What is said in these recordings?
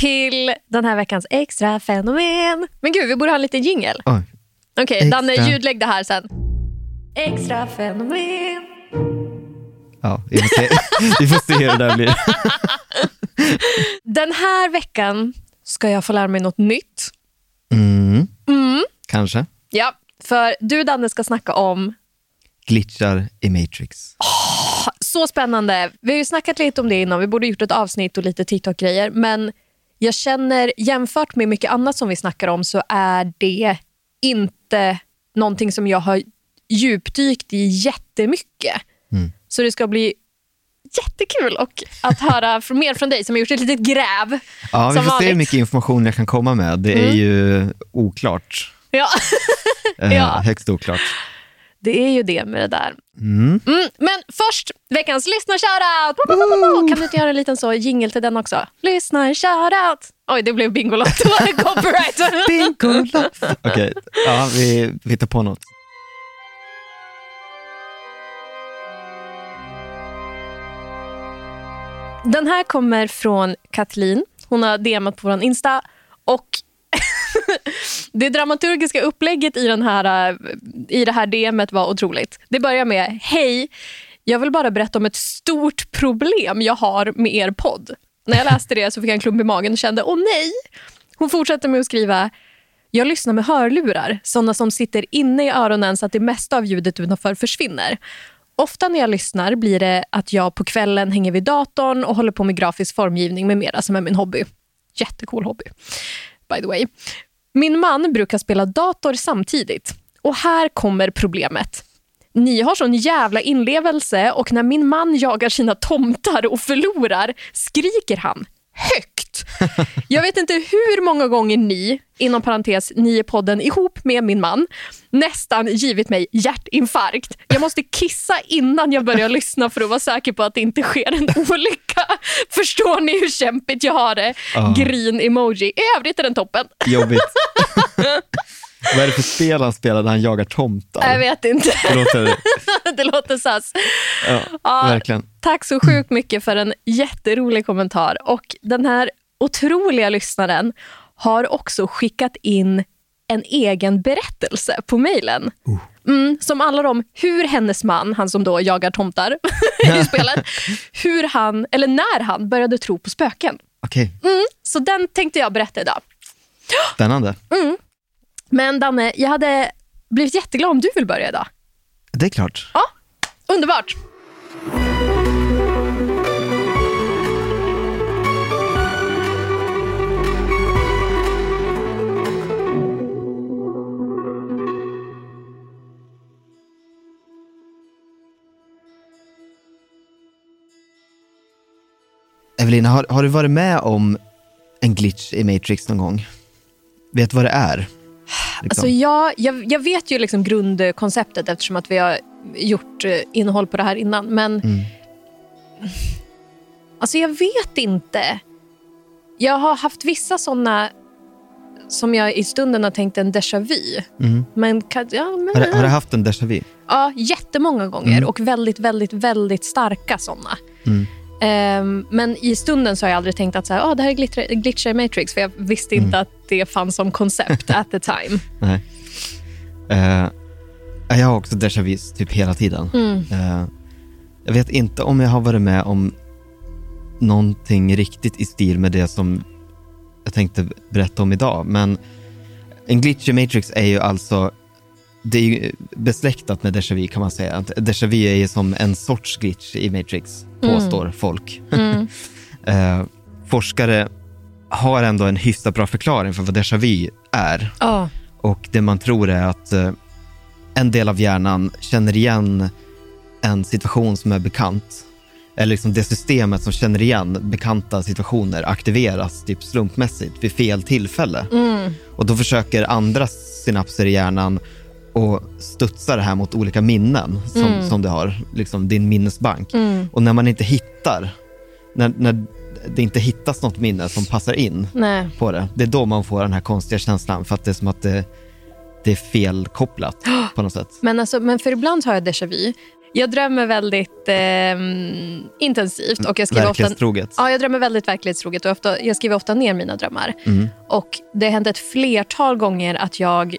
Till den här veckans extra fenomen. Men gud, vi borde ha en liten jingel. Okej, Extra. Danne, ljudlägg det här sen. Extra fenomen. Ja, vi får se, vi får se hur det där blir. Den här veckan ska jag få lära mig något nytt. Mm. Kanske. Ja, för du Danne ska snacka om Glitchar i Matrix. Så spännande. Vi har ju snackat lite om det innan. Vi borde gjort ett avsnitt och lite TikTok-grejer. Men jag känner, jämfört med mycket annat som vi snackar om, så är det inte någonting som jag har djupdykt i jättemycket. Mm. Så det ska bli jättekul och att höra från, mer från dig som har gjort ett litet gräv. Ja, vi får se hur mycket information jag kan komma med. Det är Mm. ju oklart. Ja, Eh, Ja. Högst oklart. Det är ju det med det där. Mm. Mm, men först, veckans lyssnarshoutout! Bo, bo. Kan du inte göra en liten så jingle till den också? Lyssnarshoutout! Oj, det blev Bingolotto. Copyright. Okej, ja, vi, vi tar på något. Den här kommer från Kathleen. Hon har DMat på vår Insta. Och det dramaturgiska upplägget i, den här, eh, i det här DMet var otroligt. Det börjar med Hej, jag vill bara berätta om ett stort problem jag har med er podd. När jag läste det så fick jag en klump i magen och kände åh nej. Hon fortsätter med att skriva jag lyssnar med hörlurar, såna som sitter inne i öronen så att det mesta av ljudet utanför försvinner. Ofta när jag lyssnar blir det att jag på kvällen hänger vid datorn och håller på med grafisk formgivning med mera som är min hobby. Jättecool hobby, by the way. Min man brukar spela dator samtidigt. Och här kommer problemet. Ni har sån jävla inlevelse och när min man jagar sina tomtar och förlorar skriker han högt. Jag vet inte hur många gånger ni, inom parentes, ni är podden ihop med min man, nästan givit mig hjärtinfarkt. Jag måste kissa innan jag börjar lyssna för att vara säker på att det inte sker en olycka. Förstår ni hur kämpigt jag har det? Grin-emoji. I övrigt är den toppen. Jobbigt. Vad är det för spel han spelar när han jagar tomtar? Jag vet inte. Det låter, det låter sass. ja, Ja, verkligen. Tack så sjukt mycket för en jätterolig kommentar. Och Den här otroliga lyssnaren har också skickat in en egen berättelse på mejlen. Mm, som handlar om hur hennes man, han som då jagar tomtar i spelet, hur han, eller när han började tro på spöken. Okej, Så den tänkte jag berätta idag. spännande. Men Danne, jag hade blivit jätteglad om du vill börja idag. Det är klart. Ja, underbart. Evelina, har, har, du varit med om en glitch i Matrix någon gång? Vet du vad det är? Liksom. Alltså jag, jag, jag vet ju liksom grundkonceptet eftersom att vi har gjort eh, innehåll på det här innan. Men Mm. alltså jag vet inte. Jag har haft vissa såna som jag i stunden har tänkt en déjà vu. Mm. Men, ja, men, Har, har du haft en déjà vu? Ja, jättemånga gånger Mm. och väldigt, väldigt, väldigt starka såna. Mm. Ehm, men i stunden så har jag aldrig tänkt att så här, ah, det här är glitcher, glitcher Matrix, för jag visste inte Mm. att det fanns som koncept at the time. Nej. Eh, jag har också déjà vu typ hela tiden. Mm. Eh, jag vet inte om jag har varit med om någonting riktigt i stil med det som jag tänkte berätta om idag. Men en glitch i Matrix är ju alltså det är ju besläktat med déjà vu kan man säga. Att Déjà vu är ju som en sorts glitch i Matrix, påstår folk. Mm. Eh, forskare har ändå en hyfsat bra förklaring för vad déjà vu är. Ja. Och det man tror är att eh, en del av hjärnan känner igen en situation som är bekant. Eller liksom det systemet som känner igen bekanta situationer aktiveras typ slumpmässigt vid fel tillfälle. Mm. Och då försöker andra synapser i hjärnan och studsa det här mot olika minnen som, Mm. som du har, liksom din minnesbank. Mm. Och när man inte hittar, när, när det inte hittas något minne som passar in Nej. på det. Det är då man får den här konstiga känslan för att det är som att det, det är felkopplat på något sätt. Men, alltså, men för ibland har jag déjà vu. Jag drömmer väldigt ehm, intensivt. Och jag skriver ofta, Verklighetstroget. ja, jag drömmer väldigt verklighetstroget och ofta, jag skriver ofta ner mina drömmar. Mm. Och Det har hänt ett flertal gånger att jag,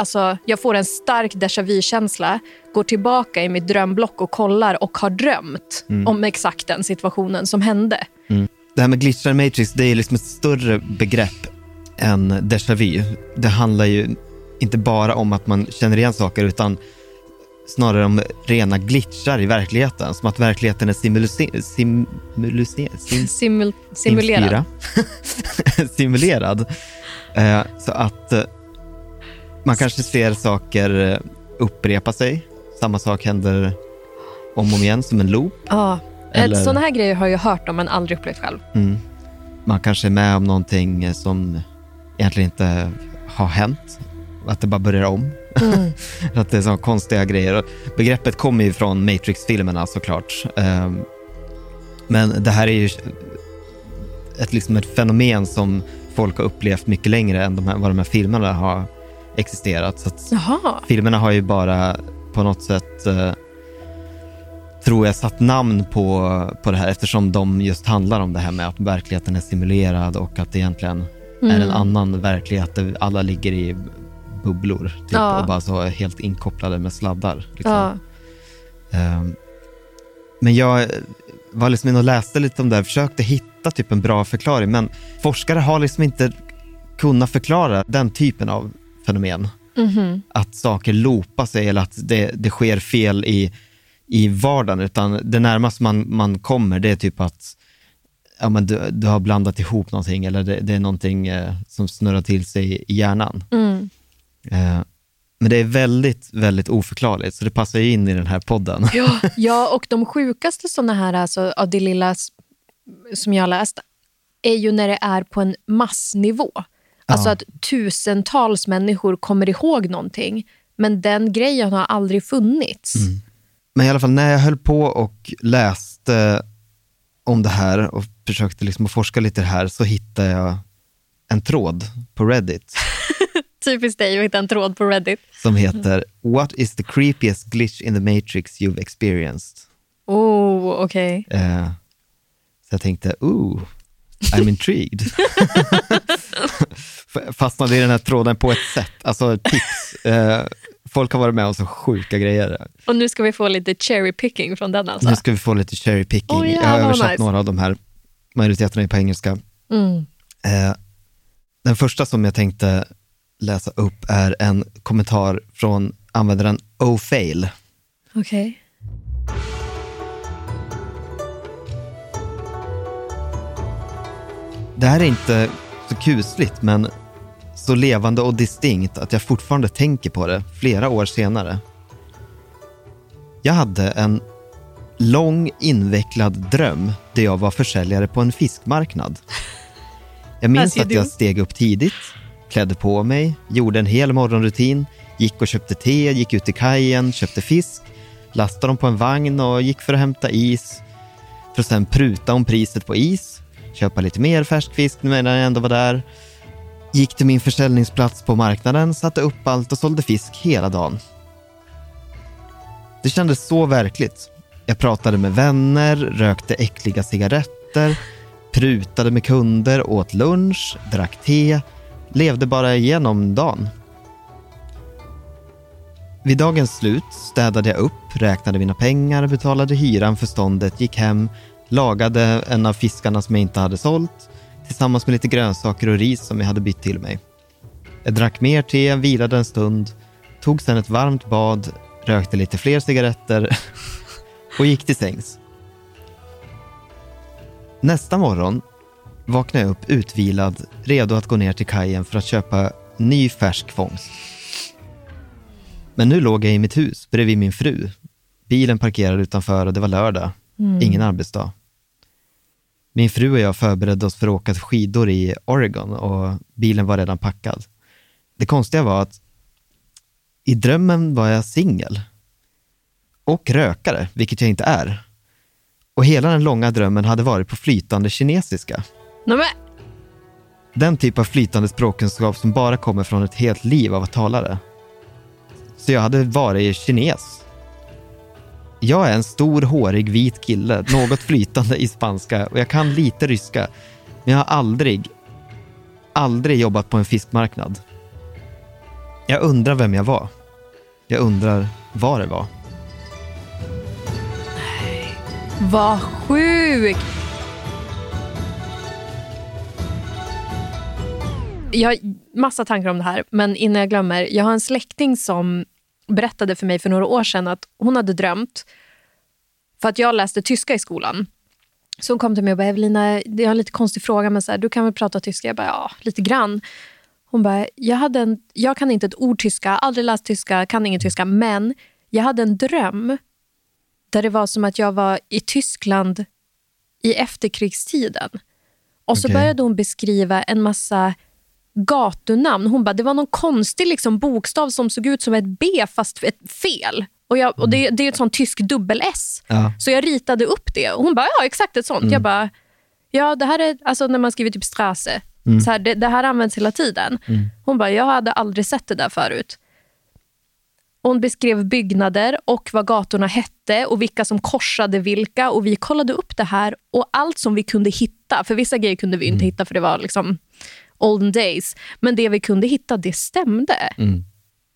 alltså, jag får en stark déjà vu-känsla, går tillbaka i mitt drömblock och kollar och har drömt Mm. om exakt den situationen som hände. Det här med glitchar Matrix, det är liksom ett större begrepp än déjà vu. Det handlar ju inte bara om att man känner igen saker utan snarare om rena glitchar i verkligheten. Som att verkligheten är sim, Simul, simulerad. Simulerad. Eh, så att eh, man kanske ser saker eh, upprepa sig. Samma sak händer om och om igen som en loop. Ja. Eller- Sådana här grejer har jag hört om men aldrig upplevt själv. Mm. Man kanske är med om någonting eh, som egentligen inte har hänt. Att det bara börjar om. Mm. att det är så konstiga grejer. Begreppet kommer ju från Matrix-filmerna såklart. Ehm, Men det här är ju ett, liksom ett fenomen som folk har upplevt mycket längre än de här, vad de här filmerna har existerat. Så filmerna har ju bara på något sätt, eh, tror jag, satt namn på, på det här eftersom de just handlar om det här med att verkligheten är simulerad och att det egentligen är en Mm. annan verklighet där alla ligger i bubblor typ, Ja. och bara så helt inkopplade med sladdar. Liksom. Ja. Ehm, men jag var liksom inne och läste lite om det här, försökte hitta typ en bra förklaring, men forskare har liksom inte kunnat förklara den typen av fenomen. Mhm. Att saker loopar sig eller att det, det sker fel i, i vardagen, utan det närmaste man, man kommer det är typ att ja, men du, du har blandat ihop någonting eller det, det är någonting eh, som snurrar till sig i hjärnan. Mm. Eh, men det är väldigt, väldigt oförklarligt, så det passar ju in i den här podden. Ja, ja, och de sjukaste såna här, alltså, av det lilla som jag har läst, är ju när det är på en massnivå. Alltså Ja. att tusentals människor kommer ihåg någonting, men den grejen har aldrig funnits. Men i alla fall när jag höll på och läste om det här och försökte liksom forska lite i det här så hittade jag en tråd på Reddit Typiskt dig att hitta en tråd på Reddit. som heter What is the creepiest glitch in the matrix you've experienced? Oh, okej. Eh, så jag tänkte, ooh, I'm intrigued. Fastnade i den här tråden på ett sätt, alltså tips. Eh, folk har varit med om så sjuka grejer. Och nu ska vi få lite cherry picking från den alltså. Nu ska vi få lite cherry picking. Oj, jag har översatt nice. några av de här, majoriteten är på engelska. Mm. Eh, den första som jag tänkte läsa upp är en kommentar från användaren ofail. Okej. Det här är inte så kusligt, men så levande och distinkt att jag fortfarande tänker på det flera år senare. Jag hade en lång invecklad dröm där jag var försäljare på en fiskmarknad. Jag minns att jag steg upp tidigt, klädde på mig, gjorde en hel morgonrutin, gick och köpte te, gick ut till kajen, köpte fisk, lastade dem på en vagn och gick för att hämta is. För att sen pruta om priset på is, köpa lite mer färsk fisk medan jag ändå var där. Gick till min försäljningsplats på marknaden, satte upp allt och sålde fisk hela dagen. Det kändes så verkligt. Jag pratade med vänner, rökte äckliga cigaretter, prutade med kunder, åt lunch, drack te, levde bara igenom dagen. Vid dagens slut städade jag upp, räknade mina pengar, betalade hyran för ståndet, gick hem, lagade en av fiskarna som jag inte hade sålt tillsammans med lite grönsaker och ris som jag hade bytt till mig. Jag drack mer te, vilade en stund, tog sedan ett varmt bad, rökte lite fler cigaretter och gick till sängs. Nästa morgon vaknade jag upp utvilad, redo att gå ner till kajen för att köpa ny färsk fångst. Men nu låg jag i mitt hus bredvid min fru. Bilen parkerad utanför och det var lördag. Ingen arbetsdag. Min fru och jag förberedde oss för att åka skidor i Oregon och bilen var redan packad. Det konstiga var att i drömmen var jag singel. Och rökare, vilket jag inte är. Och hela den långa drömmen hade varit på flytande kinesiska. Nej, men, Den typ av flytande språkkunskap som bara kommer från ett helt liv av att tala det. Så jag hade varit kines. Jag är en stor, hårig, vit kille, något flytande i spanska och jag kan lite ryska. Men jag har aldrig, aldrig jobbat på en fiskmarknad. Jag undrar vem jag var. Jag undrar vad det var. Nej, vad sjukt! Jag har massa tankar om det här, men innan jag glömmer. Jag har en släkting som berättade för mig för några år sedan att hon hade drömt, för att jag läste tyska i skolan. Så hon kom till mig och bara, Evelina, det är en lite konstig fråga, men så här, du kan väl prata tyska? Jag bara, ja, lite grann. Hon bara, jag, hade en, jag kan inte ett ord tyska, aldrig läst tyska, kan ingen tyska, men jag hade en dröm där det var som att jag var i Tyskland i efterkrigstiden. Och så Okej. började hon beskriva en massa gatunamn. Hon bara, det var någon konstig liksom bokstav som såg ut som ett B fast ett fel. Och, jag, och det, det är ett sånt tysk dubbel-S. Ja. Så jag ritade upp det. Och hon bara, ja exakt ett sånt. Jag bara, ja det här är alltså när man skriver typ strasse. Så här, det, det här används hela tiden. Hon bara, jag hade aldrig sett det där förut. Hon beskrev byggnader och vad gatorna hette och vilka som korsade vilka. Och Vi kollade upp det här och allt som vi kunde hitta, för vissa grejer kunde vi inte hitta för det var liksom olden days. Men det vi kunde hitta, det stämde.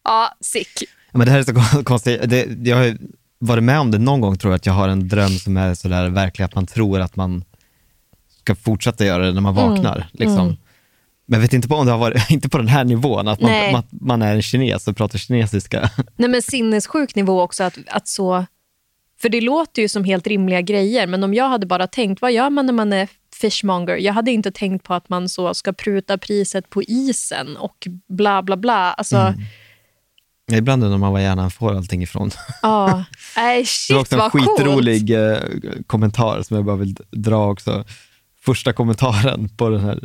Ja, sick. Ja, Men det här är så kon- konstigt. Det, jag har varit med om det någon gång tror jag, att jag har en dröm som är sådär verklig att man tror att man ska fortsätta göra det när man vaknar. Liksom. Men jag vet inte på om det har varit, inte på den här nivån, att man, att man är en kines och pratar kinesiska. Nej, men sinnessjuk nivå också. Att, att så, för det låter ju som helt rimliga grejer, men om jag hade bara tänkt, vad gör man när man är fishmonger? Jag hade inte tänkt på att man så ska pruta priset på isen och bla bla bla. Alltså, Ibland undrar man var hjärnan får allting ifrån. ja. Nej, Det var shit också en vad coolt. skitrolig eh, kommentar som jag bara vill dra också. Första kommentaren på den här,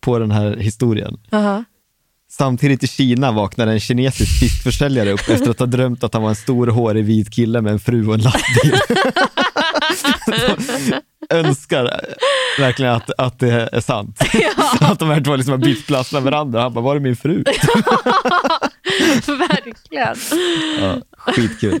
på den här historien. Aha. Samtidigt i Kina vaknade en kinesisk fiskförsäljare upp efter att ha drömt att han var en stor hårig vit kille med en fru och en lastbil. Önskar verkligen att, att det är sant. Att de här två liksom har bytt plats med varandra. Han bara, var är min fru? Verkligen. Ja, skitkul.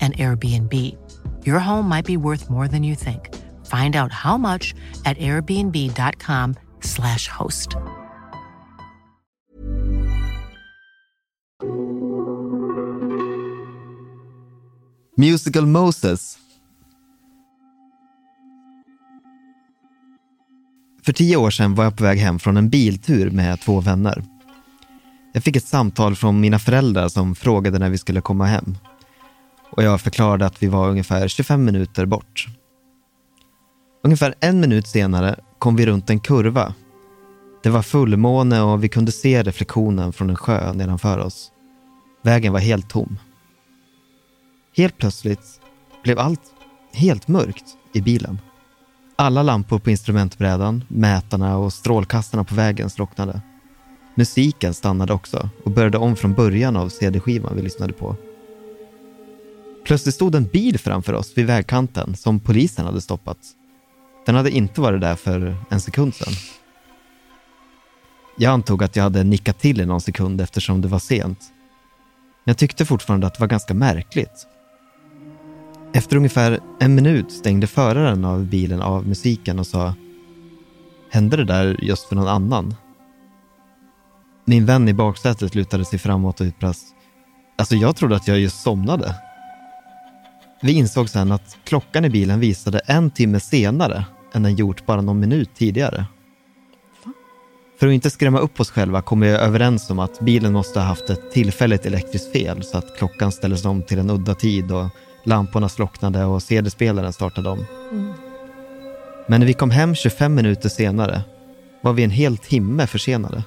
and Airbnb. Your home might be worth more than you think. Find out how much at airbnb.com/slash host. Musical Moses. För tio år sedan var jag på väg hem från en biltur med två vänner. Jag fick ett samtal från mina föräldrar som frågade när vi skulle komma hem. Och jag förklarade att vi var ungefär 25 minuter bort. Ungefär en minut senare kom vi runt en kurva. Det var fullmåne och vi kunde se reflektionen från en sjö nedanför oss. Vägen var helt tom. Helt plötsligt blev allt helt mörkt i bilen. Alla lampor på instrumentbrädan, mätarna och strålkastarna på vägen slocknade. Musiken stannade också och började om från början av CD-skivan vi lyssnade på. Plötsligt stod en bil framför oss vid vägkanten som polisen hade stoppat. Den hade inte varit där för en sekund sedan. Jag antog att jag hade nickat till i någon sekund eftersom det var sent. Men jag tyckte fortfarande att det var ganska märkligt. Efter ungefär en minut stängde föraren av bilen av musiken och sa Hände det där just för någon annan? Min vän i baksätet lutade sig framåt och utbrast Alltså jag trodde att jag just somnade. Vi insåg sen att klockan i bilen visade en timme senare än den gjort bara någon minut tidigare. För att inte skrämma upp oss själva kom vi överens om att bilen måste ha haft ett tillfälligt elektriskt fel så att klockan ställdes om till en udda tid och lamporna slocknade och CD-spelaren startade om. Men när vi kom hem 25 minuter senare var vi en hel timme försenade.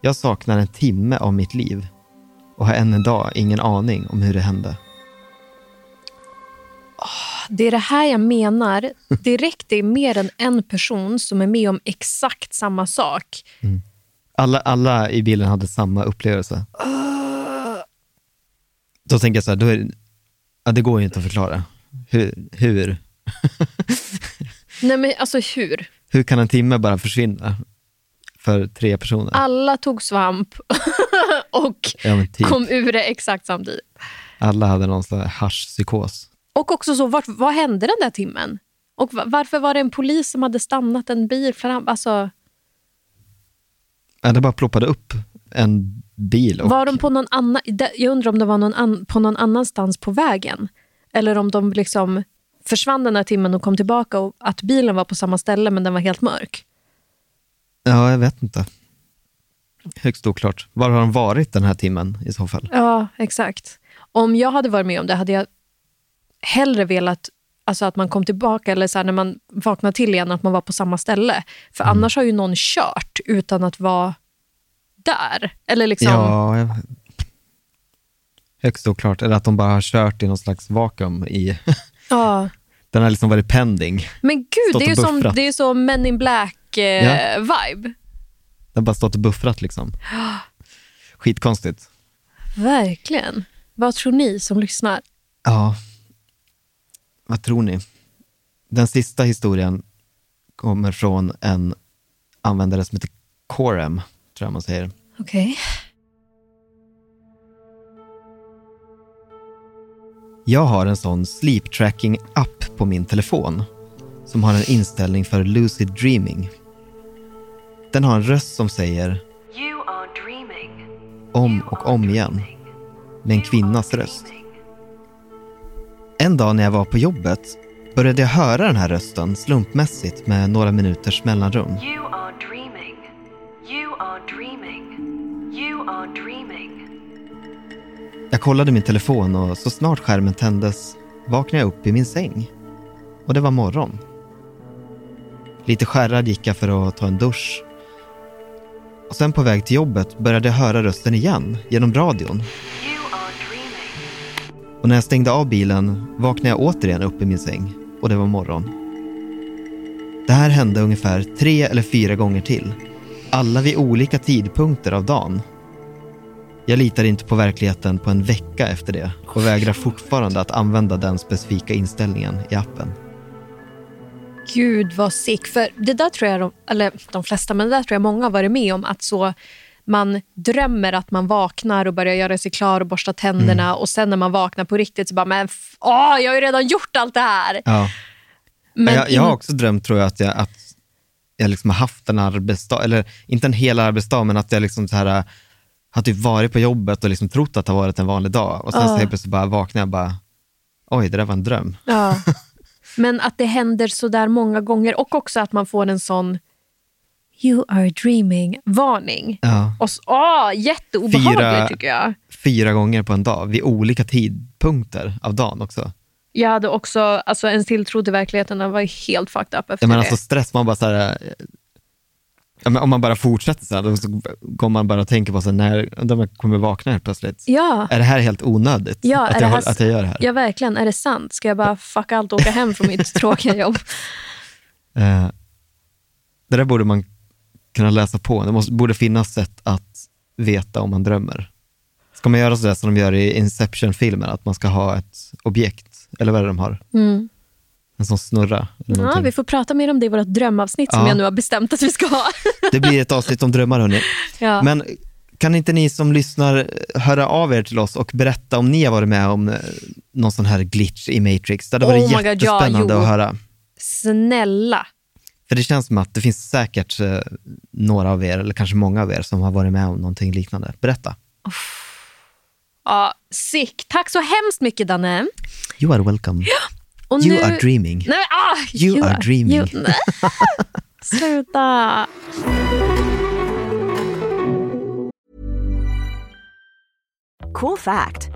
Jag saknar en timme av mitt liv och har än en dag ingen aning om hur det hände. Det är det här jag menar. Det räcker mer än en person som är med om exakt samma sak. Alla, alla i bilen hade samma upplevelse. Då tänker jag så här, då är, ja, det går ju inte att förklara. Hur, hur, Nej men alltså hur? hur kan en timme bara försvinna för tre personer? Alla tog svamp och Ja, typ. kom ur det exakt samtidigt. Alla hade någon slags haschpsykos. Och också så, vart, vad hände den där timmen? Och va- varför var det en polis som hade stannat en bil fram? Alltså, Ja, det bara ploppade upp en bil. Och, var de på någon annan... där- Jag undrar om det var någon an, på någon annanstans på vägen. Eller om de liksom försvann den här timmen och kom tillbaka och att bilen var på samma ställe men den var helt mörk. Ja, jag vet inte. Högst oklart. Var har de varit den här timmen i så fall? Ja, exakt. Om jag hade varit med om det hade jag hellre velat alltså att man kom tillbaka eller så här, när man vaknade till igen att man var på samma ställe. För annars har ju någon kört utan att vara där. Eller liksom, Ja, jag... högst oklart. Eller att de bara har kört i någon slags vakuum i... ja. Den har liksom varit pending. Men gud, det är, som, det är så Men in Black-vibe. Den har bara stått och buffrat liksom. Skitkonstigt. Verkligen. Vad tror ni som lyssnar? Ja, vad tror ni? Den sista historien kommer från en användare som heter Corem, tror jag man säger. Okej. Jag har en sån sleep tracking app på min telefon som har en inställning för lucid dreaming. Den har en röst som säger You are dreaming. om och om igen med en kvinnas röst. En dag när jag var på jobbet började jag höra den här rösten slumpmässigt med några minuters mellanrum. You are dreaming. You are dreaming. You are dreaming. Jag kollade min telefon och så snart skärmen tändes vaknade jag upp i min säng. Och det var morgon. Lite skärrad gick jag för att ta en dusch. Och sen på väg till jobbet började jag höra rösten igen genom radion. Och när jag stängde av bilen vaknade jag återigen upp i min säng och det var morgon. Det här hände ungefär tre eller fyra gånger till. Alla vid olika tidpunkter av dagen. Jag litar inte på verkligheten på en vecka efter det och vägrar fortfarande att använda den specifika inställningen i appen. Gud vad sick. För det där tror jag, de, eller de flesta, men det där tror jag många har varit med om. Att så man drömmer att man vaknar och börjar göra sig klar och borsta tänderna Mm. och sen när man vaknar på riktigt så bara, men åh, jag har ju redan gjort allt det här. Ja. Men jag, jag har också drömt tror jag att jag, att jag liksom har haft en arbetsdag, eller inte en hel arbetsdag, men att jag liksom så här, har typ varit på jobbet och liksom trott att det har varit en vanlig dag. Och sen så Ja. helt plötsligt bara vaknar jag och bara, oj, det där var en dröm. Ja. Men att det händer så där många gånger och också att man får en sån you are dreaming-varning. Ja. Och åh, jätteobehagligt Fyra- tycker jag. Fyra gånger på en dag, vid olika tidpunkter av dagen också. Jag hade också, alltså en tilltro till verkligheten var helt fucked up efter Jag menar, det. alltså stress, man bara så här, eh, ja, men om man bara fortsätter så här, då så kommer man bara att tänka på så här, när man kommer vakna helt plötsligt. Ja, Är det här helt onödigt? Ja, att, jag, här att jag gör det här? ja, verkligen. Är det sant? Ska jag bara fucka allt och åka hem från mitt tråkiga jobb? Eh, det där borde man kunna läsa på. Det måste, borde finnas sätt att veta om man drömmer. Ska man göra sådär som de gör i Inception-filmen, att man ska ha ett objekt, eller vad är det de har? Mm. En sån snurra. Eller Ja, någonting. vi får prata mer om det i vårt drömavsnitt som Ja. jag nu har bestämt att vi ska ha. Det blir ett avsnitt om drömmar hörni. Ja. Men kan inte ni som lyssnar höra av er till oss och berätta om ni har varit med om eh, någon sån här glitch i Matrix? Det hade varit Oh my God, ja, jättespännande att höra. Snälla. För det känns som att det finns säkert eh, några av er, eller kanske många av er, som har varit med om någonting liknande. Berätta. Ja, sick. Tack så hemskt mycket, Danne. You are welcome. Och You nu... are dreaming. Nej, men, ah, You are dreaming. You... Sluta. Cool fact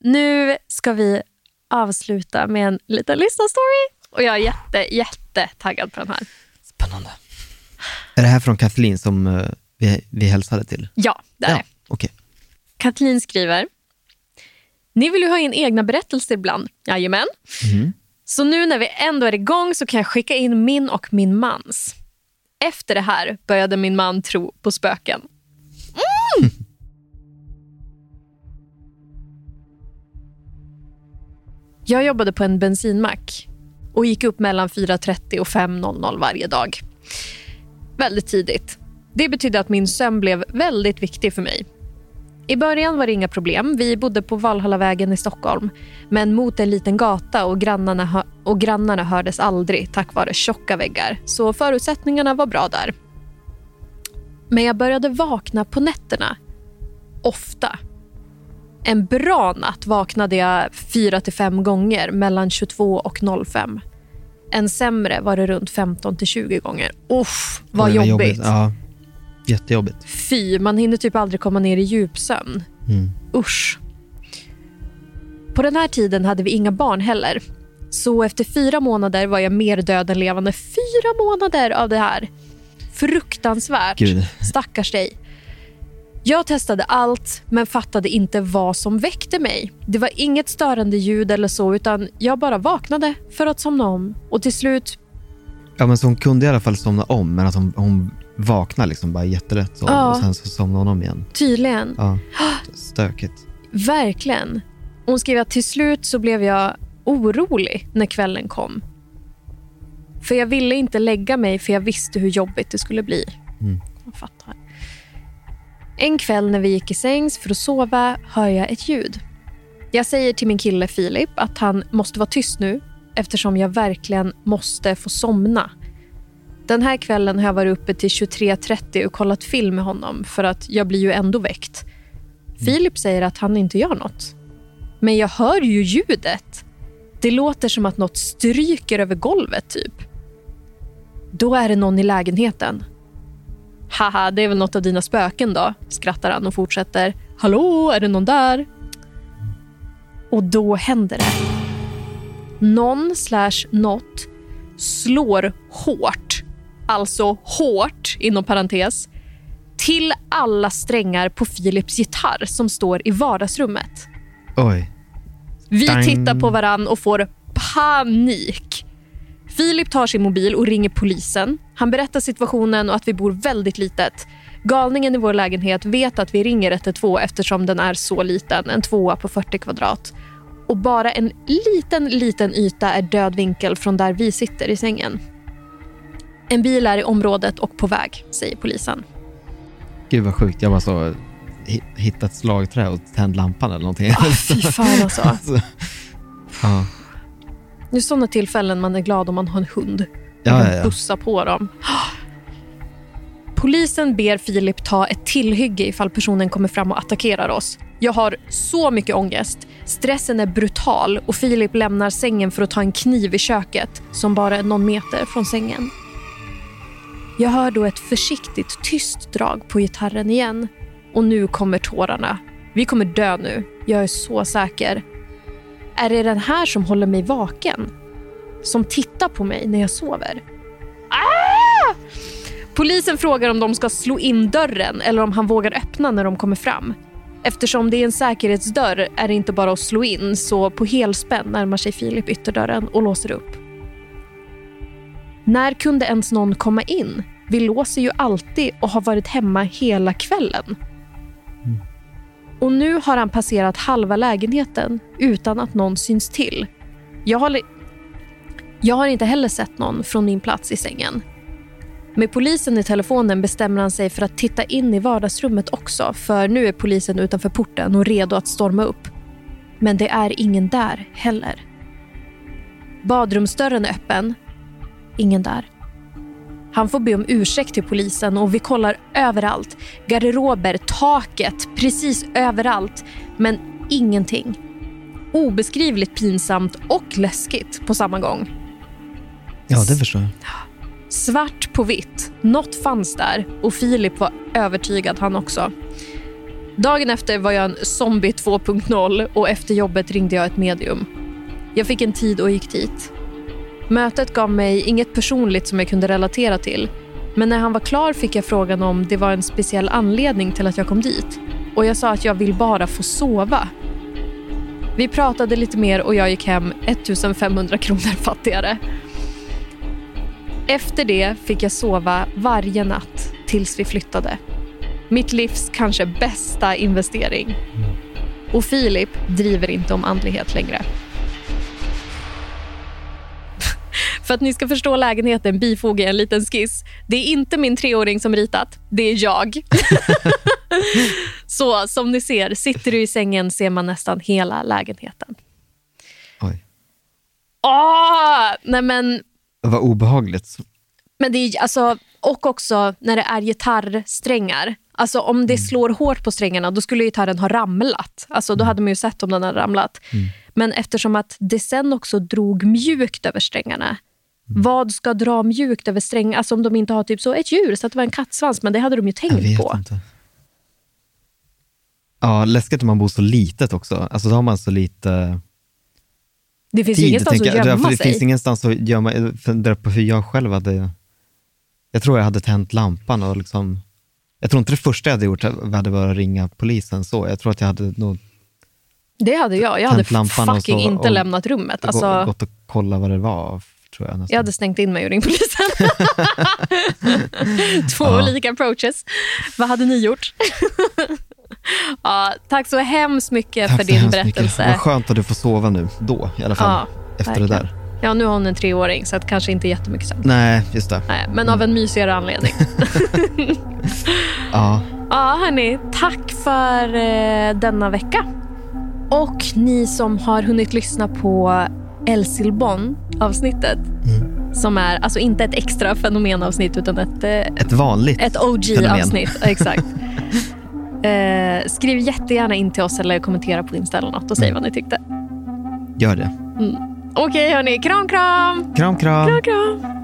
Nu ska vi avsluta med en liten lyssnarstory. Och jag är jätte, jätte taggad på den här. Spännande. Är det här från Kathleen som eh, vi, vi hälsade till? Ja, det är Ja, det. okej. Kathleen skriver. Ni vill ju ha in egna berättelser ibland. Jajamän. Så nu när vi ändå är igång så kan jag skicka in min och min mans. Efter det här började min man tro på spöken. Mm! Jag jobbade på en bensinmack och gick upp mellan 4.30 och 5.00 varje dag. Väldigt tidigt. Det betydde att min sömn blev väldigt viktig för mig. I början var det inga problem. Vi bodde på Valhallavägen i Stockholm. Men mot en liten gata och grannarna, och grannarna hördes aldrig tack vare tjocka väggar. Så förutsättningarna var bra där. Men jag började vakna på nätterna. Ofta. En bra natt vaknade jag fyra till fem gånger mellan 22 och 05. En sämre var det runt 15 till 20 gånger. Uff, vad Oj, jobbigt. Ja, jättejobbigt. Fy, man hinner typ aldrig komma ner i djupsömn. Mm. Usch. På den här tiden hade vi inga barn heller. Så efter fyra månader var jag mer död än levande. Fyra månader av det här. Fruktansvärt. Gud. Stackars dig. Jag testade allt, men fattade inte vad som väckte mig. Det var inget störande ljud eller så, utan jag bara vaknade för att somna om. Och till slut, Ja, men så hon kunde i alla fall somna om, men att hon, hon vaknade liksom bara jätterätt så, Ja. och sen så somnade hon om igen. tydligen, Ja, stökigt. verkligen. Hon skrev att till slut så blev jag orolig när kvällen kom. För jag ville inte lägga mig för jag visste hur jobbigt det skulle bli. Mm. Jag fattar. En kväll när vi gick i sängs för att sova hör jag ett ljud. Jag säger till min kille Filip att han måste vara tyst nu eftersom jag verkligen måste få somna. Den här kvällen har jag varit uppe till 23.30 och kollat film med honom för att jag blir ju ändå väckt. Filip säger att han inte gör något. Men jag hör ju ljudet. Det låter som att något stryker över golvet typ. Då är det någon i lägenheten. Haha, det är väl något av dina spöken då, skrattar han och fortsätter. Hallå, är det någon där? Och då händer det. Någon slash något slår hårt, alltså hårt inom parentes, till alla strängar på Philips gitarr som står i vardagsrummet. Oj. Vi Dang. tittar på varann och får panik. Filip tar sin mobil och ringer polisen. Han berättar situationen och att vi bor väldigt litet. Galningen i vår lägenhet vet att vi ringer 112 eftersom den är så liten, en tvåa på 40 kvadrat. Och bara en liten, liten yta är död vinkel från där vi sitter i sängen. En bil är i området och på väg, säger polisen. Gud vad sjukt. Jag var så hi- hittat slagträ och tänd lampan eller någonting. Ah, fy fan alltså. Alltså, ja. Det är sådana tillfällen man är glad om man har en hund. Ja, Man kan ja, ja. bussa på dem. Polisen ber Filip ta ett tillhygge ifall personen kommer fram och attackerar oss. Jag har så mycket ångest. Stressen är brutal och Filip lämnar sängen för att ta en kniv i köket som bara är någon meter från sängen. Jag hör då ett försiktigt tyst drag på gitarren igen. Och nu kommer tårarna. Vi kommer dö nu. Jag är så säker. Är det den här som håller mig vaken? Som tittar på mig när jag sover? Ah! Polisen frågar om de ska slå in dörren eller om han vågar öppna när de kommer fram. Eftersom det är en säkerhetsdörr är det inte bara att slå in så på helspänn närmar sig Filip ytterdörren och låser upp. När kunde ens någon komma in? Vi låser ju alltid och har varit hemma hela kvällen. Och nu har han passerat halva lägenheten utan att någon syns till. Jag har, jag har inte heller sett någon från min plats i sängen. Med polisen i telefonen bestämmer han sig för att titta in i vardagsrummet också för nu är polisen utanför porten och redo att storma upp. Men det är ingen där heller. Badrumsdörren är öppen. Ingen där. Han får be om ursäkt till polisen och vi kollar överallt. Garderober, taket, precis överallt. Men ingenting. Obeskrivligt pinsamt och läskigt på samma gång. ja, det förstår jag. Svart på vitt. Något fanns där och Filip var övertygad han också. Dagen efter var jag en zombie 2.0 och efter jobbet ringde jag ett medium. Jag fick en tid och gick dit. Mötet gav mig inget personligt som jag kunde relatera till. Men när han var klar fick jag frågan om det var en speciell anledning till att jag kom dit. Och jag sa att jag vill bara få sova. Vi pratade lite mer och jag gick hem 1500 kronor fattigare. Efter det fick jag sova varje natt tills vi flyttade. Mitt livs kanske bästa investering. Och Filip driver inte om andlighet längre. För att ni ska förstå lägenheten bifogar jag en liten skiss. Det är inte min treåring som ritat, det är jag. Så som ni ser, sitter du i sängen ser man nästan hela lägenheten. Oj. Åh! Nej men, var obehagligt. men det är, alltså, och också när det är gitarrsträngar. Alltså om det slår hårt på strängarna, då skulle gitarren ha ramlat. Alltså då hade man ju sett om den hade ramlat. Men eftersom att det sen också drog mjukt över strängarna. Vad ska dra mjukt över strängar? Alltså om de inte har typ så ett djur, så att det var en kattsvans. Men det hade de ju Jag tänkt på. inte. Ja, läskigt om man bor så litet också. Alltså då har man så lite Det finns tid. ingenstans att jag. gömma För det sig. finns ingenstans att gömma Jag funderar på hur jag själv hade... Jag tror jag hade tänt lampan och liksom... Jag tror inte det första jag hade gjort hade varit att ringa polisen så. Jag tror att jag hade nog Det hade jag. Jag hade fucking så- inte lämnat rummet. Alltså, gått och kollat vad det var. Tror jag, nästan. jag hade stängt in mig och ringt polisen. Två Ja. olika approaches. Vad hade ni gjort? ja, tack så hemskt mycket Tack för din hemskt mycket. berättelse. Vad skönt att du får sova nu, då i alla fall. Ja, efter verkligen. det där. Ja, nu har hon en treåring, så att kanske inte jättemycket sömn. Nej, just det. Nej, men av en mysigare anledning. Ja, Ja, hörni. Tack för eh, denna vecka. Och ni som har hunnit lyssna på El Silbon-avsnittet. Som är alltså inte ett extra fenomenavsnitt utan ett, eh, ett vanligt ett. OG-avsnitt. Exakt. Eh, skriv jättegärna in till oss eller kommentera på Insta eller något och säg vad ni tyckte. Gör det. Okej, hörni. Kram, kram! Kram, kram. Kram, kram!